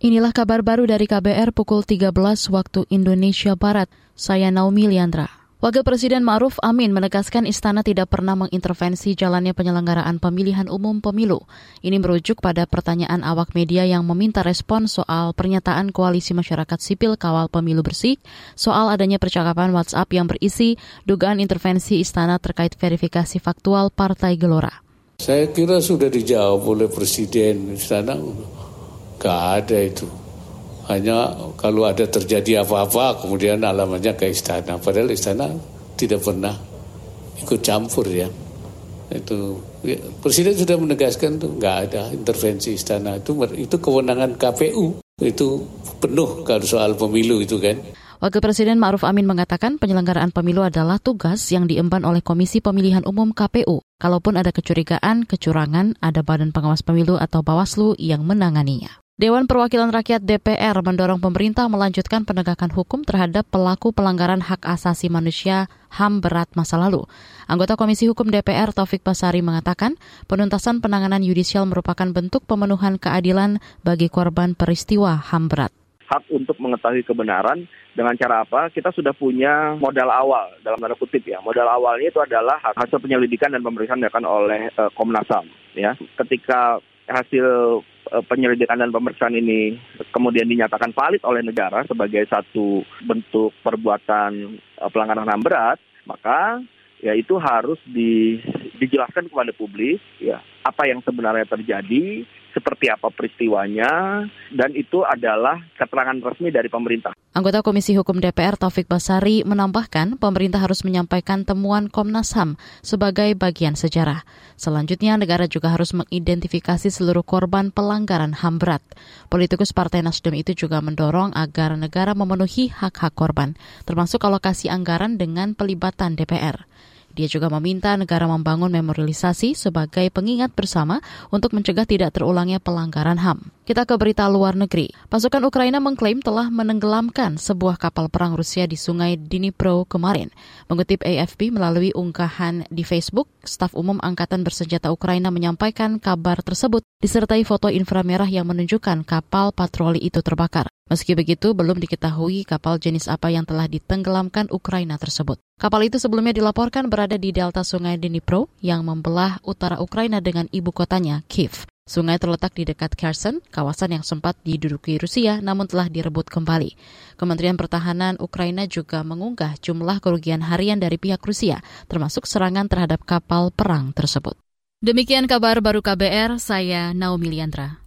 Inilah kabar baru dari KBR pukul 13 waktu Indonesia Barat. Saya Naomi Liandra. Wakil Presiden Ma'ruf Amin menegaskan istana tidak pernah mengintervensi jalannya penyelenggaraan pemilihan umum pemilu. Ini merujuk pada pertanyaan awak media yang meminta respon soal pernyataan Koalisi Masyarakat Sipil Kawal Pemilu Bersih soal adanya percakapan WhatsApp yang berisi dugaan intervensi istana terkait verifikasi faktual Partai Gelora. Saya kira sudah dijawab oleh Presiden istana Gak ada itu. Hanya kalau ada terjadi apa-apa kemudian alamatnya ke istana. Padahal istana tidak pernah ikut campur ya. Itu ya, Presiden sudah menegaskan tuh nggak ada intervensi istana itu itu kewenangan KPU itu penuh kalau soal pemilu itu kan. Wakil Presiden Ma'ruf Amin mengatakan penyelenggaraan pemilu adalah tugas yang diemban oleh Komisi Pemilihan Umum KPU. Kalaupun ada kecurigaan, kecurangan, ada Badan Pengawas Pemilu atau Bawaslu yang menanganinya. Dewan Perwakilan Rakyat DPR mendorong pemerintah melanjutkan penegakan hukum terhadap pelaku pelanggaran hak asasi manusia HAM berat masa lalu. Anggota Komisi Hukum DPR Taufik Basari mengatakan penuntasan penanganan yudisial merupakan bentuk pemenuhan keadilan bagi korban peristiwa HAM berat. Hak untuk mengetahui kebenaran dengan cara apa? Kita sudah punya modal awal dalam tanda kutip ya. Modal awalnya itu adalah hasil penyelidikan dan pemeriksaan dilakukan oleh uh, Komnas HAM ya. Ketika hasil eh, penyelidikan dan pemeriksaan ini kemudian dinyatakan valid oleh negara sebagai satu bentuk perbuatan eh, pelanggaran HAM berat, maka ya itu harus di, dijelaskan kepada publik ya apa yang sebenarnya terjadi seperti apa peristiwanya, dan itu adalah keterangan resmi dari pemerintah. Anggota Komisi Hukum DPR Taufik Basari menambahkan pemerintah harus menyampaikan temuan Komnas HAM sebagai bagian sejarah. Selanjutnya, negara juga harus mengidentifikasi seluruh korban pelanggaran HAM berat. Politikus Partai Nasdem itu juga mendorong agar negara memenuhi hak-hak korban, termasuk alokasi anggaran dengan pelibatan DPR. Dia juga meminta negara membangun memorialisasi sebagai pengingat bersama untuk mencegah tidak terulangnya pelanggaran HAM. Kita ke berita luar negeri. Pasukan Ukraina mengklaim telah menenggelamkan sebuah kapal perang Rusia di sungai Dnipro kemarin. Mengutip AFP melalui unggahan di Facebook, staf umum Angkatan Bersenjata Ukraina menyampaikan kabar tersebut disertai foto inframerah yang menunjukkan kapal patroli itu terbakar. Meski begitu, belum diketahui kapal jenis apa yang telah ditenggelamkan Ukraina tersebut. Kapal itu sebelumnya dilaporkan berada di delta sungai Dnipro yang membelah utara Ukraina dengan ibu kotanya, Kiev. Sungai terletak di dekat Kherson, kawasan yang sempat diduduki Rusia namun telah direbut kembali. Kementerian Pertahanan Ukraina juga mengunggah jumlah kerugian harian dari pihak Rusia, termasuk serangan terhadap kapal perang tersebut. Demikian kabar baru KBR, saya Naomi Liandra.